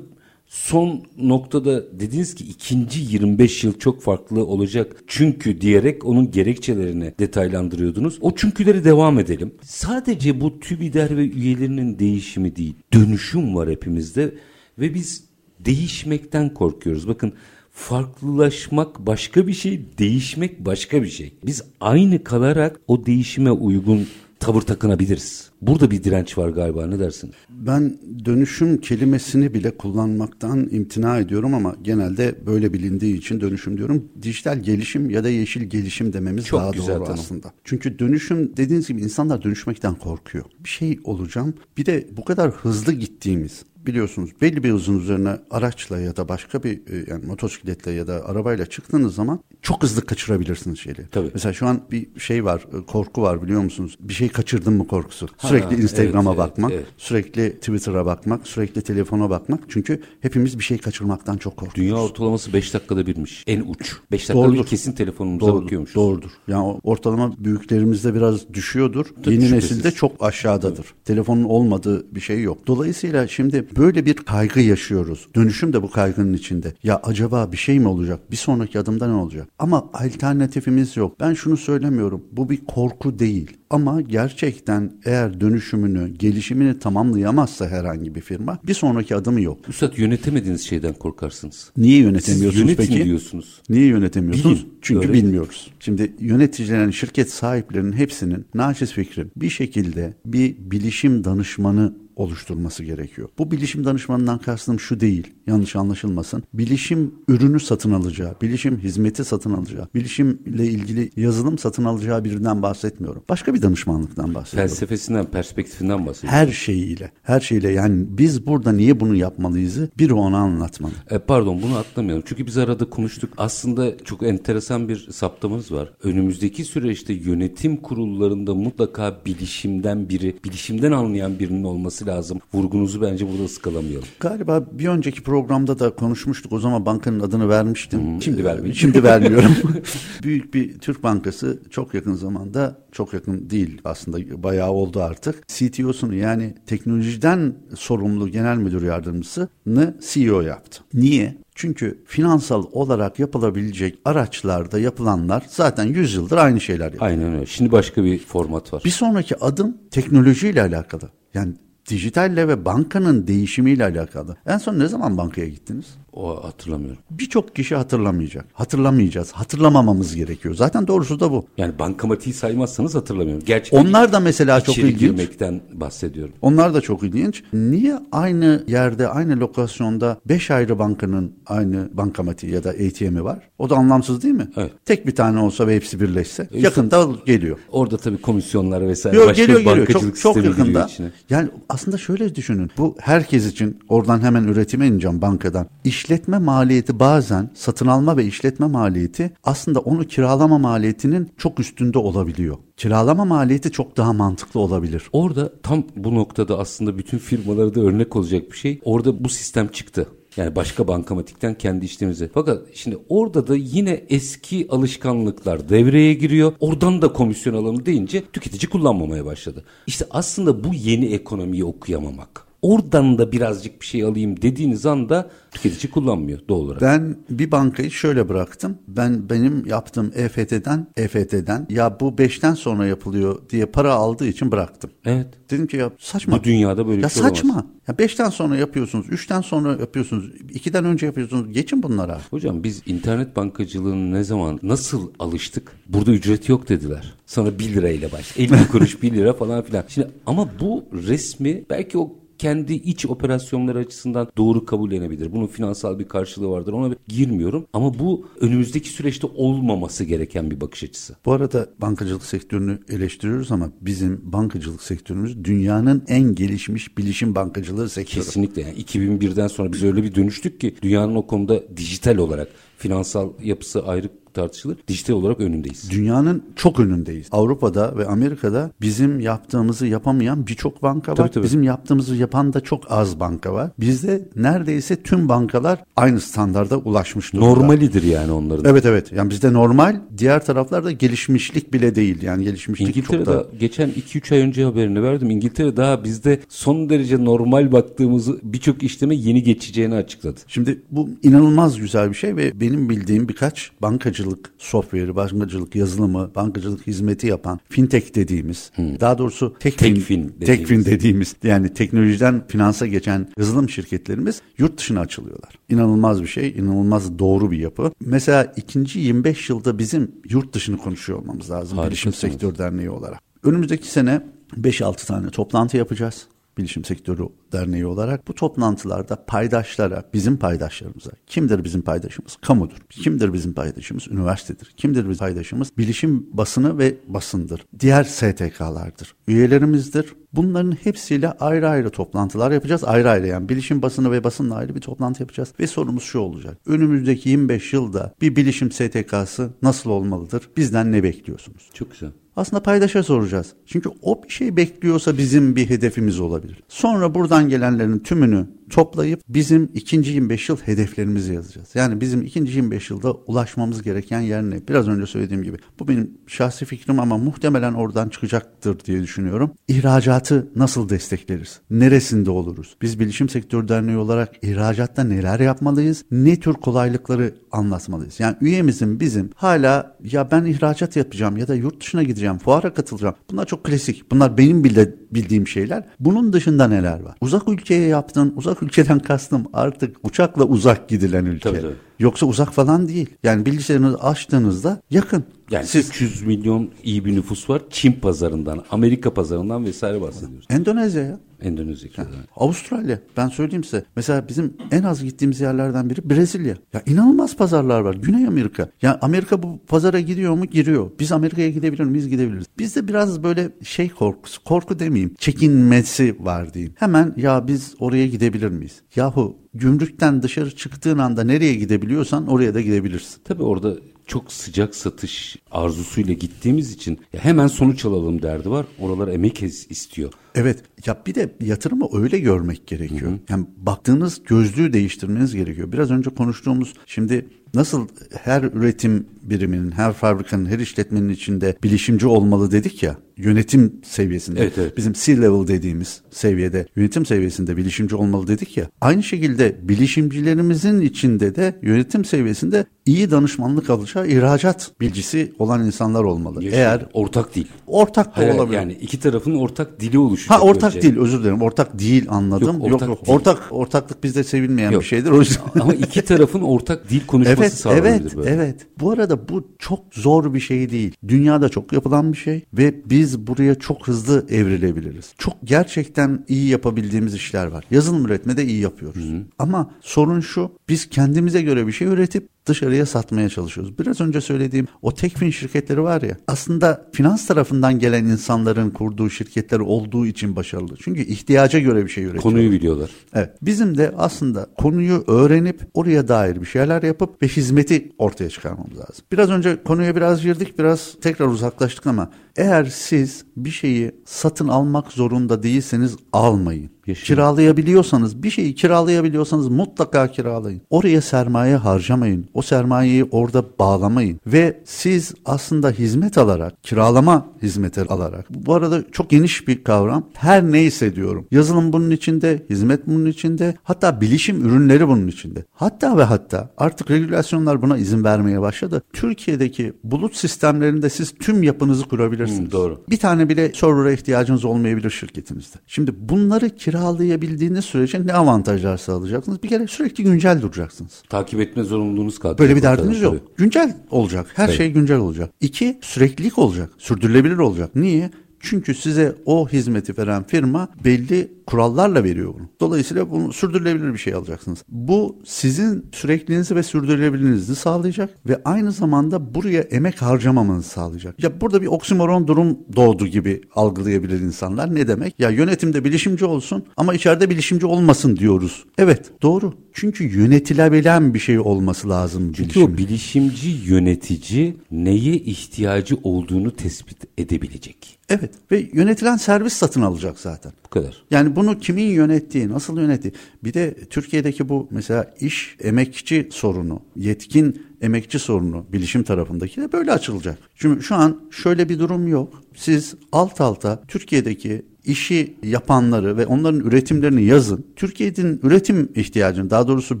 son noktada dediniz ki ikinci 25 yıl çok farklı olacak çünkü diyerek onun gerekçelerini detaylandırıyordunuz. O çünküleri devam edelim. Sadece bu TÜBİDER ve üyelerinin değişimi değil, dönüşüm var hepimizde ve biz değişmekten korkuyoruz. Bakın farklılaşmak başka bir şey, değişmek başka bir şey. Biz aynı kalarak o değişime uygun tavır takınabiliriz. Burada bir direnç var galiba ne dersin? Ben dönüşüm kelimesini bile kullanmaktan imtina ediyorum ama genelde böyle bilindiği için dönüşüm diyorum. Dijital gelişim ya da yeşil gelişim dememiz Çok daha güzel doğru tanım. aslında. Çünkü dönüşüm dediğiniz gibi insanlar dönüşmekten korkuyor. Bir şey olacağım. Bir de bu kadar hızlı gittiğimiz biliyorsunuz belli bir hızın üzerine araçla ya da başka bir e, yani motosikletle ya da arabayla çıktığınız zaman çok hızlı kaçırabilirsiniz şeyleri. Tabii. Mesela şu an bir şey var, e, korku var biliyor musunuz? Bir şey kaçırdım mı korkusu. Sürekli Instagram'a evet, evet, bakmak, evet. sürekli Twitter'a bakmak, sürekli telefona bakmak. Çünkü hepimiz bir şey kaçırmaktan çok korkuyoruz. Dünya ortalaması 5 dakikada birmiş. En uç. 5 dakikada bir Doğrudur. kesin telefonumuza Doğrudur, bakıyormuşuz. doğrudur. Yani ortalama büyüklerimizde biraz düşüyordur. Tabii, Yeni şüphesiz. nesilde çok aşağıdadır. Telefonun olmadığı bir şey yok. Dolayısıyla şimdi böyle bir kaygı yaşıyoruz. Dönüşüm de bu kaygının içinde. Ya acaba bir şey mi olacak? Bir sonraki adımda ne olacak? Ama alternatifimiz yok. Ben şunu söylemiyorum. Bu bir korku değil. Ama gerçekten eğer dönüşümünü, gelişimini tamamlayamazsa herhangi bir firma bir sonraki adımı yok. Üstad yönetemediğiniz şeyden korkarsınız. Niye Siz yönetemiyorsunuz yönetin peki? diyorsunuz. Niye yönetemiyorsunuz? Bilin. Çünkü Öyle. bilmiyoruz. Şimdi yöneticilerin, şirket sahiplerinin hepsinin naçiz fikrim bir şekilde bir bilişim danışmanı oluşturması gerekiyor. Bu bilişim danışmanından kastım şu değil, yanlış anlaşılmasın. Bilişim ürünü satın alacağı, bilişim hizmeti satın alacağı, bilişimle ilgili yazılım satın alacağı birinden bahsetmiyorum. Başka bir danışmanlıktan bahsediyorum. Felsefesinden, perspektifinden bahsediyoruz. Her şeyiyle, her şeyle yani biz burada niye bunu yapmalıyızı biri ona anlatmalı. E, pardon bunu atlamayalım. Çünkü biz arada konuştuk. Aslında çok enteresan bir saptamamız var. Önümüzdeki süreçte yönetim kurullarında mutlaka bilişimden biri, bilişimden anlayan birinin olması lazım. Vurgunuzu bence burada ıskalamayalım. Galiba bir önceki programda da konuşmuştuk. O zaman bankanın adını vermiştim. Şimdi Ee, vermeyin. Şimdi vermiyorum. [LAUGHS] Büyük bir Türk bankası çok yakın zamanda, çok yakın değil aslında bayağı oldu artık. CTO'sunu yani teknolojiden sorumlu genel müdür yardımcısını CEO yaptı. Niye? Çünkü finansal olarak yapılabilecek araçlarda yapılanlar zaten 100 yıldır aynı şeyler yapıyor. Aynen öyle. Şimdi başka bir format var. Bir sonraki adım teknolojiyle alakalı. Yani dijitalle ve bankanın değişimiyle alakalı. En son ne zaman bankaya gittiniz? O hatırlamıyorum. Birçok kişi hatırlamayacak. Hatırlamayacağız. Hatırlamamamız gerekiyor. Zaten doğrusu da bu. Yani bankamatiği saymazsanız hatırlamıyorum. Gerçi Onlar da mesela çok ilginç. girmekten bahsediyorum. Onlar da çok ilginç. Niye aynı yerde, aynı lokasyonda 5 ayrı bankanın aynı bankamatiği ya da ATM'i var? O da anlamsız değil mi? Evet. Tek bir tane olsa ve hepsi birleşse. E, yakında geliyor. Orada tabii komisyonlar vesaire Yok başka geliyor geliyor. Çok, çok yakında. içine. Yani aslında şöyle düşünün. Bu herkes için oradan hemen üretime ineceğim bankadan. İşletme maliyeti bazen satın alma ve işletme maliyeti aslında onu kiralama maliyetinin çok üstünde olabiliyor. Kiralama maliyeti çok daha mantıklı olabilir. Orada tam bu noktada aslında bütün firmalara da örnek olacak bir şey. Orada bu sistem çıktı. Yani başka bankamatikten kendi işlemimize. Fakat şimdi orada da yine eski alışkanlıklar devreye giriyor. Oradan da komisyon alalım deyince tüketici kullanmamaya başladı. İşte aslında bu yeni ekonomiyi okuyamamak. Oradan da birazcık bir şey alayım dediğiniz anda tüketici kullanmıyor doğal olarak. Ben bir bankayı şöyle bıraktım. Ben benim yaptığım EFT'den EFT'den ya bu 5'ten sonra yapılıyor diye para aldığı için bıraktım. Evet. Dedim ki ya saçma. Bu dünyada böyle ya bir şey olamaz. saçma. Ya 5'ten sonra yapıyorsunuz, 3'ten sonra yapıyorsunuz, 2'den önce yapıyorsunuz. Geçin bunlara. Hocam biz internet bankacılığını ne zaman nasıl alıştık? Burada ücret yok dediler. Sonra 1 lirayla baş. 50 kuruş 1 lira falan filan. Şimdi ama bu resmi belki o kendi iç operasyonları açısından doğru kabullenebilir. Bunun finansal bir karşılığı vardır. Ona girmiyorum. Ama bu önümüzdeki süreçte olmaması gereken bir bakış açısı. Bu arada bankacılık sektörünü eleştiriyoruz ama bizim bankacılık sektörümüz dünyanın en gelişmiş bilişim bankacılığı sektörü. Kesinlikle yani 2001'den sonra biz öyle bir dönüştük ki dünyanın o konuda dijital olarak finansal yapısı ayrı tartışılır. Dijital olarak önündeyiz. Dünyanın çok önündeyiz. Avrupa'da ve Amerika'da bizim yaptığımızı yapamayan birçok banka var. Tabii, tabii. Bizim yaptığımızı yapan da çok az banka var. Bizde neredeyse tüm bankalar aynı standarda ulaşmış durumda. Normalidir yani onların. Evet evet. Yani bizde normal, diğer taraflarda gelişmişlik bile değil. Yani gelişmişlik İngiltere'de çok da geçen 2-3 ay önce haberini verdim. İngiltere daha bizde son derece normal baktığımızı birçok işleme yeni geçeceğini açıkladı. Şimdi bu inanılmaz güzel bir şey ve benim bildiğim birkaç bankacılık software'i, bankacılık yazılımı, bankacılık hizmeti yapan fintech dediğimiz, daha doğrusu tekfin, Tekfin dediğimiz. tekfin dediğimiz yani teknolojiden finansa geçen yazılım şirketlerimiz yurt dışına açılıyorlar. İnanılmaz bir şey, inanılmaz doğru bir yapı. Mesela ikinci 25 yılda bizim yurt dışını konuşuyor olmamız lazım. Bilişim Sektör Derneği olarak. Önümüzdeki sene 5-6 tane toplantı yapacağız. Bilişim Sektörü Derneği olarak bu toplantılarda paydaşlara, bizim paydaşlarımıza, kimdir bizim paydaşımız? Kamudur. Kimdir bizim paydaşımız? Üniversitedir. Kimdir bizim paydaşımız? Bilişim basını ve basındır. Diğer STK'lardır. Üyelerimizdir. Bunların hepsiyle ayrı ayrı toplantılar yapacağız. Ayrı ayrı yani bilişim basını ve basınla ayrı bir toplantı yapacağız. Ve sorumuz şu olacak. Önümüzdeki 25 yılda bir bilişim STK'sı nasıl olmalıdır? Bizden ne bekliyorsunuz? Çok güzel. Aslında paydaşa soracağız. Çünkü o bir şey bekliyorsa bizim bir hedefimiz olabilir. Sonra buradan gelenlerin tümünü toplayıp bizim ikinci 25 yıl hedeflerimizi yazacağız. Yani bizim ikinci 25 yılda ulaşmamız gereken yer ne? Biraz önce söylediğim gibi. Bu benim şahsi fikrim ama muhtemelen oradan çıkacaktır diye düşünüyorum. İhracatı nasıl destekleriz? Neresinde oluruz? Biz Bilişim Sektörü Derneği olarak ihracatta neler yapmalıyız? Ne tür kolaylıkları anlatmalıyız? Yani üyemizin bizim hala ya ben ihracat yapacağım ya da yurt dışına gideceğim, fuara katılacağım. Bunlar çok klasik. Bunlar benim bile bildiğim şeyler. Bunun dışında neler var? Uzak ülkeye yaptın, uzak ülkeden kastım artık uçakla uzak gidilen ülke. Tabii, tabii. Yoksa uzak falan değil. Yani bilgisayarınızı açtığınızda yakın. Yani Siz 300 milyon iyi bir nüfus var. Çin pazarından, Amerika pazarından vesaire bahsediyoruz. Endonezya ya. Endonezya. keza. Avustralya. Ben söyleyeyim size. Mesela bizim en az gittiğimiz yerlerden biri Brezilya. Ya inanılmaz pazarlar var. Güney Amerika. Ya Amerika bu pazara gidiyor mu? Giriyor. Biz Amerika'ya gidebilir miyiz? Gidebiliriz. Bizde biraz böyle şey korkusu, korku demeyeyim. Çekinmesi var diyeyim. Hemen ya biz oraya gidebilir miyiz? Yahu gümrükten dışarı çıktığın anda nereye gidebiliyorsan oraya da gidebilirsin. Tabii orada çok sıcak satış arzusuyla gittiğimiz için ya hemen sonuç alalım derdi var. Oralar emek istiyor. Evet ya bir de yatırımı öyle görmek gerekiyor. Yani baktığınız gözlüğü değiştirmeniz gerekiyor. Biraz önce konuştuğumuz şimdi nasıl her üretim biriminin, her fabrikanın, her işletmenin içinde bilişimci olmalı dedik ya yönetim seviyesinde. Evet, evet. Bizim C-level dediğimiz seviyede yönetim seviyesinde bilişimci olmalı dedik ya. Aynı şekilde bilişimcilerimizin içinde de yönetim seviyesinde iyi danışmanlık alacağı ihracat bilgisi olan insanlar olmalı. Yaşa- Eğer ortak değil. ortak da Hayır, olabilir. yani iki tarafın ortak dili oluşacak. Ha ortak böylece. değil özür dilerim. Ortak değil anladım. Yok, Yok ortak yok. değil. Ortak ortaklık bizde sevilmeyen Yok. bir şeydir o yüzden. Ama iki tarafın ortak dil konuşması Evet, sağlanabilir evet, böyle. evet. Bu arada bu çok zor bir şey değil. Dünyada çok yapılan bir şey ve biz buraya çok hızlı evrilebiliriz. Çok gerçekten iyi yapabildiğimiz işler var. Yazılım üretmede iyi yapıyoruz. Ama sorun şu, biz kendimize göre bir şey üretip dışarıya satmaya çalışıyoruz. Biraz önce söylediğim o tekfin şirketleri var ya aslında finans tarafından gelen insanların kurduğu şirketler olduğu için başarılı. Çünkü ihtiyaca göre bir şey üretiyor. Konuyu biliyorlar. Evet. Bizim de aslında konuyu öğrenip oraya dair bir şeyler yapıp ve hizmeti ortaya çıkarmamız lazım. Biraz önce konuya biraz girdik, biraz tekrar uzaklaştık ama eğer siz bir şeyi satın almak zorunda değilseniz almayın. Yaşayın. Kiralayabiliyorsanız, bir şeyi kiralayabiliyorsanız mutlaka kiralayın. Oraya sermaye harcamayın. O sermayeyi orada bağlamayın. Ve siz aslında hizmet alarak, kiralama hizmeti alarak, bu arada çok geniş bir kavram. Her neyse diyorum. Yazılım bunun içinde, hizmet bunun içinde, hatta bilişim ürünleri bunun içinde. Hatta ve hatta artık regülasyonlar buna izin vermeye başladı. Türkiye'deki bulut sistemlerinde siz tüm yapınızı kurabilirsiniz. Hı, doğru. Bir tane bile server'a ihtiyacınız olmayabilir şirketinizde. Şimdi bunları kiralayabildiğiniz sürece ne avantajlar sağlayacaksınız? Bir kere sürekli güncel duracaksınız. Takip etme zorunluluğunuz kalkacak. Böyle bir derdiniz yok. Güncel olacak. Her Tabii. şey güncel olacak. İki, süreklilik olacak. Sürdürülebilir olacak. Niye? Çünkü size o hizmeti veren firma belli kurallarla veriyor bunu. Dolayısıyla bunu sürdürülebilir bir şey alacaksınız. Bu sizin sürekliliğinizi ve sürdürülebilirliğinizi sağlayacak ve aynı zamanda buraya emek harcamamanızı sağlayacak. Ya burada bir oksimoron durum doğdu gibi algılayabilir insanlar. Ne demek? Ya yönetimde bilişimci olsun ama içeride bilişimci olmasın diyoruz. Evet doğru. Çünkü yönetilebilen bir şey olması lazım Çünkü o bilişimci yönetici neye ihtiyacı olduğunu tespit edebilecek. Evet ve yönetilen servis satın alacak zaten. Bu kadar. Yani bunu kimin yönettiği, nasıl yönettiği. Bir de Türkiye'deki bu mesela iş emekçi sorunu, yetkin emekçi sorunu bilişim tarafındaki de böyle açılacak. Çünkü şu an şöyle bir durum yok. Siz alt alta Türkiye'deki işi yapanları ve onların üretimlerini yazın. Türkiye'nin üretim ihtiyacını, daha doğrusu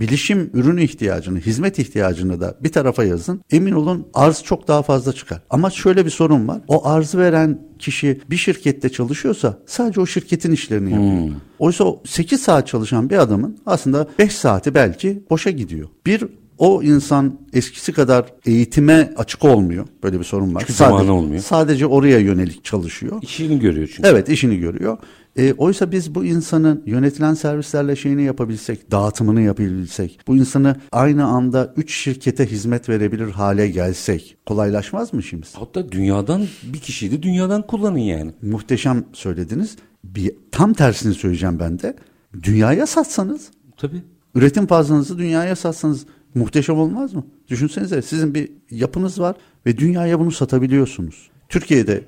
bilişim ürünü ihtiyacını, hizmet ihtiyacını da bir tarafa yazın. Emin olun arz çok daha fazla çıkar. Ama şöyle bir sorun var. O arzı veren kişi bir şirkette çalışıyorsa sadece o şirketin işlerini yapıyor. Oysa o 8 saat çalışan bir adamın aslında 5 saati belki boşa gidiyor. Bir o insan eskisi kadar eğitime açık olmuyor. Böyle bir sorun var. Çünkü zamanı olmuyor. Sadece oraya yönelik çalışıyor. İşini görüyor çünkü. Evet işini görüyor. E, oysa biz bu insanın yönetilen servislerle şeyini yapabilsek, dağıtımını yapabilsek, bu insanı aynı anda üç şirkete hizmet verebilir hale gelsek kolaylaşmaz mı işimiz? Hatta dünyadan bir kişiyi de dünyadan kullanın yani. Muhteşem söylediniz. Bir, tam tersini söyleyeceğim ben de. Dünyaya satsanız, Tabii. üretim fazlanızı dünyaya satsanız muhteşem olmaz mı? Düşünsenize sizin bir yapınız var ve dünyaya bunu satabiliyorsunuz. Türkiye'de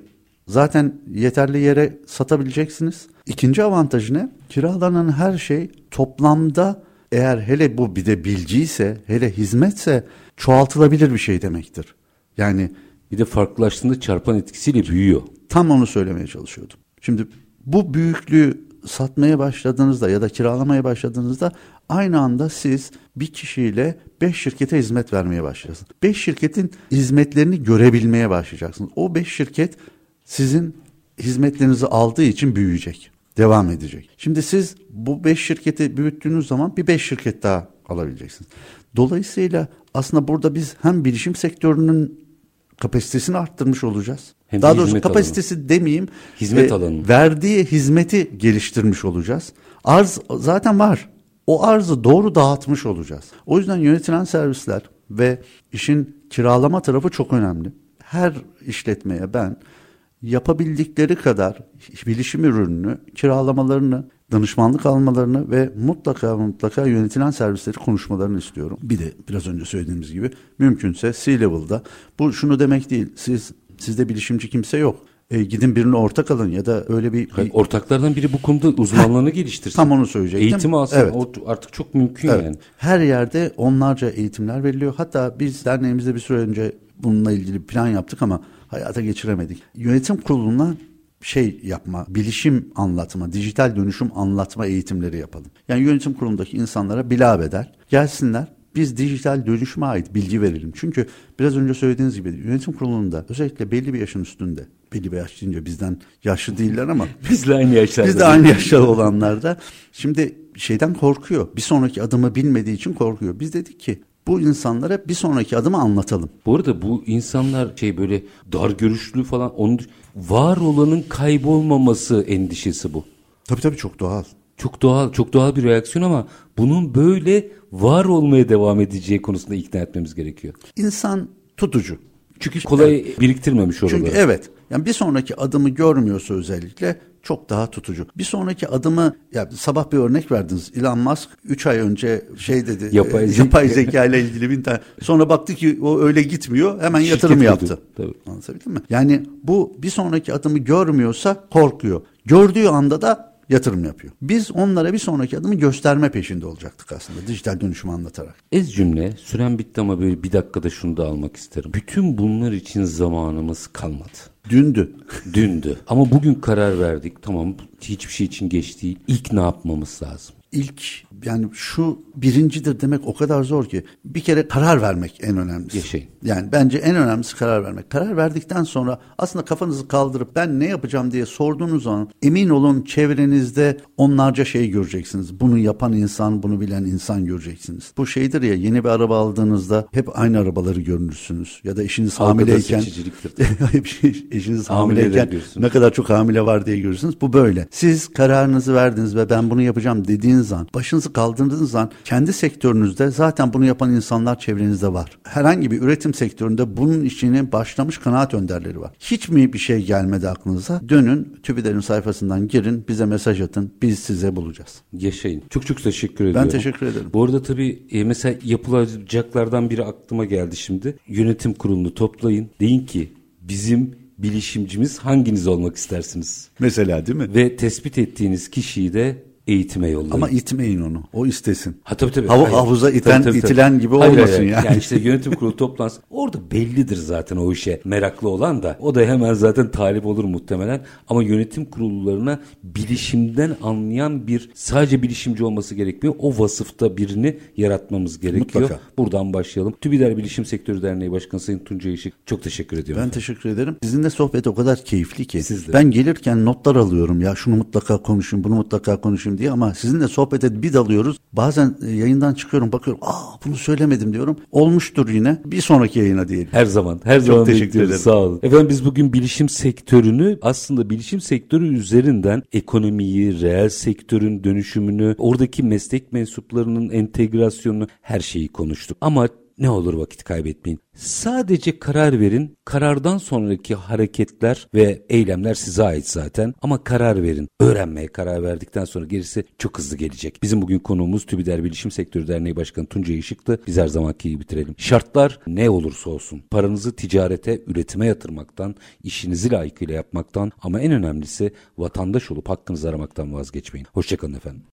zaten yeterli yere satabileceksiniz. İkinci avantajı ne? Kiralanan her şey toplamda eğer hele bu bir de bilgiyse, hele hizmetse çoğaltılabilir bir şey demektir. Yani Bir de farklılaştığında çarpan etkisiyle büyüyor. Tam onu söylemeye çalışıyordum. Şimdi bu büyüklüğü satmaya başladığınızda ya da kiralamaya başladığınızda aynı anda siz bir kişiyle beş şirkete hizmet vermeye başlayacaksınız. Beş şirketin hizmetlerini görebilmeye başlayacaksınız. O beş şirket sizin hizmetlerinizi aldığı için büyüyecek. Devam edecek. Şimdi siz bu beş şirketi büyüttüğünüz zaman bir beş şirket daha alabileceksiniz. Dolayısıyla aslında burada biz hem bilişim sektörünün kapasitesini arttırmış olacağız. Hem Daha doğrusu kapasitesi demeyeyim. Hizmet e, alanı. Verdiği hizmeti geliştirmiş olacağız. Arz zaten var. O arzı doğru dağıtmış olacağız. O yüzden yönetilen servisler ve işin kiralama tarafı çok önemli. Her işletmeye ben yapabildikleri kadar bilişim ürününü, kiralamalarını, danışmanlık almalarını ve mutlaka mutlaka yönetilen servisleri konuşmalarını istiyorum. Bir de biraz önce söylediğimiz gibi mümkünse C-level'da bu şunu demek değil. Siz sizde bilişimci kimse yok. E, gidin birine ortak alın ya da öyle bir, Hayır, ortaklardan biri bu konuda uzmanlığını geliştirsin. tam onu söyleyecektim. Eğitimi alsın. Evet. Artık çok mümkün Evet. yani. Her yerde onlarca eğitimler veriliyor. Hatta biz derneğimizde bir süre önce bununla ilgili plan yaptık ama hayata geçiremedik. Yönetim kuruluna şey yapma, bilişim anlatma, dijital dönüşüm anlatma eğitimleri yapalım. Yani yönetim kurulundaki insanlara bilabeder gelsinler biz dijital dönüşüme ait bilgi verelim. Çünkü biraz önce söylediğiniz gibi yönetim kurulunda özellikle belli bir yaşın üstünde, belli bir yaş deyince bizden yaşlı değiller ama [LAUGHS] Bizle aynı yaşlarda. biz de aynı yaşta olanlar da şimdi şeyden korkuyor. Bir sonraki adımı bilmediği için korkuyor. Biz dedik ki bu insanlara bir sonraki adımı anlatalım. Bu arada bu insanlar şey böyle dar görüşlü falan onun var olanın kaybolmaması endişesi bu. Tabii tabii çok doğal. Çok doğal, çok doğal bir reaksiyon ama bunun böyle var olmaya devam edeceği konusunda ikna etmemiz gerekiyor. İnsan tutucu. Çünkü kolay biriktirmemiş oraları. Çünkü evet. Yani bir sonraki adımı görmüyorsa özellikle çok daha tutucu. Bir sonraki adımı ya sabah bir örnek verdiniz. Elon Musk 3 ay önce şey dedi. Yapay e, [LAUGHS] zeka. yapay zeka ile ilgili bir tane. Sonra baktı ki o öyle gitmiyor. Hemen Şirket yatırım yaptı. Tabii. Anlatabildim mi? Yani bu bir sonraki adımı görmüyorsa korkuyor. Gördüğü anda da yatırım yapıyor. Biz onlara bir sonraki adımı gösterme peşinde olacaktık aslında dijital dönüşümü anlatarak. Ez cümle süren bitti ama böyle bir dakikada şunu da almak isterim. Bütün bunlar için zamanımız kalmadı. Dündü. Dündü. Ama bugün karar verdik. Tamam hiçbir şey için geç değil. İlk ne yapmamız lazım? İlk yani şu birincidir demek o kadar zor ki bir kere karar vermek en önemlisi. Yaşayın. Yani bence en önemlisi karar vermek. Karar verdikten sonra aslında kafanızı kaldırıp ben ne yapacağım diye sorduğunuz zaman emin olun çevrenizde onlarca şey göreceksiniz. Bunu yapan insan, bunu bilen insan göreceksiniz. Bu şeydir ya yeni bir araba aldığınızda hep aynı arabaları görürsünüz. Ya da eşiniz Halkada hamileyken şey- [LAUGHS] eşiniz hamileyken ne kadar çok hamile var diye görürsünüz. Bu böyle. Siz kararınızı verdiniz ve ben bunu yapacağım dediğiniz an, başınızı kaldırdığınız an kendi sektörünüzde zaten bunu yapan insanlar çevrenizde var. Herhangi bir üretim sektöründe bunun işini başlamış kanaat önderleri var. Hiç mi bir şey gelmedi aklınıza? Dönün TÜBİDER'in sayfasından girin, bize mesaj atın. Biz size bulacağız. Yaşayın. Çok çok teşekkür ediyorum. teşekkür ederim. Bu arada tabii e, mesela yapılacaklardan biri aklıma geldi şimdi. Yönetim kurulunu toplayın. Deyin ki bizim bilişimcimiz hanginiz olmak istersiniz? Mesela değil mi? Ve tespit ettiğiniz kişiyi de eğitime yollayın. Ama itmeyin onu. O istesin. Ha tabii tabii. Hayır. havuza Tabii, iten- tabii, tabii. itilen gibi Hayır, olmasın hayır. yani. Yani işte [LAUGHS] yönetim kurulu toplansın. Orada bellidir zaten o işe meraklı olan da. O da hemen zaten talip olur muhtemelen. Ama yönetim kurullarına bilişimden anlayan bir sadece bilişimci olması gerekmiyor. O vasıfta birini yaratmamız gerekiyor. Mutlaka. Buradan başlayalım. TÜBİDER Bilişim Sektörü Derneği Başkanı Sayın Tuncay Işık çok teşekkür ediyorum. Ben teşekkür ederim. Sizinle sohbet o kadar keyifli ki. Siz de. Ben gelirken notlar alıyorum. Ya şunu mutlaka konuşun, bunu mutlaka konuşun. Bilişim diye ama sizinle sohbet edip bir dalıyoruz. Bazen e, yayından çıkıyorum bakıyorum aa bunu söylemedim diyorum. Olmuştur yine. Bir sonraki yayına diyelim. Her zaman. Her Çok zaman teşekkür bekliyoruz. ederim. Sağ olun. Efendim biz bugün bilişim sektörünü aslında bilişim sektörü üzerinden ekonomiyi, reel sektörün dönüşümünü, oradaki meslek mensuplarının entegrasyonunu her şeyi konuştuk. Ama ne olur vakit kaybetmeyin. Sadece karar verin. Karardan sonraki hareketler ve eylemler size ait zaten. Ama karar verin. Öğrenmeye karar verdikten sonra gerisi çok hızlı gelecek. Bizim bugün konuğumuz TÜBİDER Bilişim Sektörü Derneği Başkanı Tuncay Işık'tı. Biz her zamanki gibi bitirelim. Şartlar ne olursa olsun. Paranızı ticarete, üretime yatırmaktan, işinizi layıkıyla yapmaktan ama en önemlisi vatandaş olup hakkınızı aramaktan vazgeçmeyin. Hoşçakalın efendim.